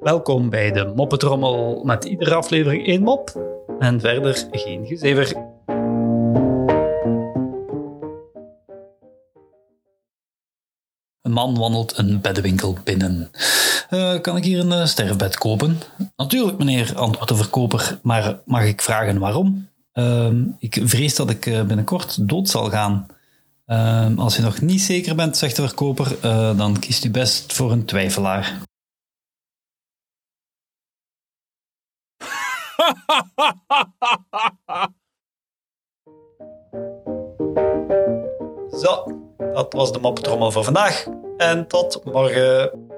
Welkom bij de Moppetrommel met iedere aflevering één mop en verder geen gezever. Een man wandelt een beddenwinkel binnen. Eh, kan ik hier een uh, sterfbed kopen? Natuurlijk, meneer, antwoordt de verkoper, maar mag ik vragen waarom? Ehm, ik vrees dat ik eh, binnenkort dood zal gaan. Ehm, als je nog niet zeker bent, zegt de verkoper, dan kiest u best voor een twijfelaar. Zo, dat was de moppetrommel voor vandaag. En tot morgen.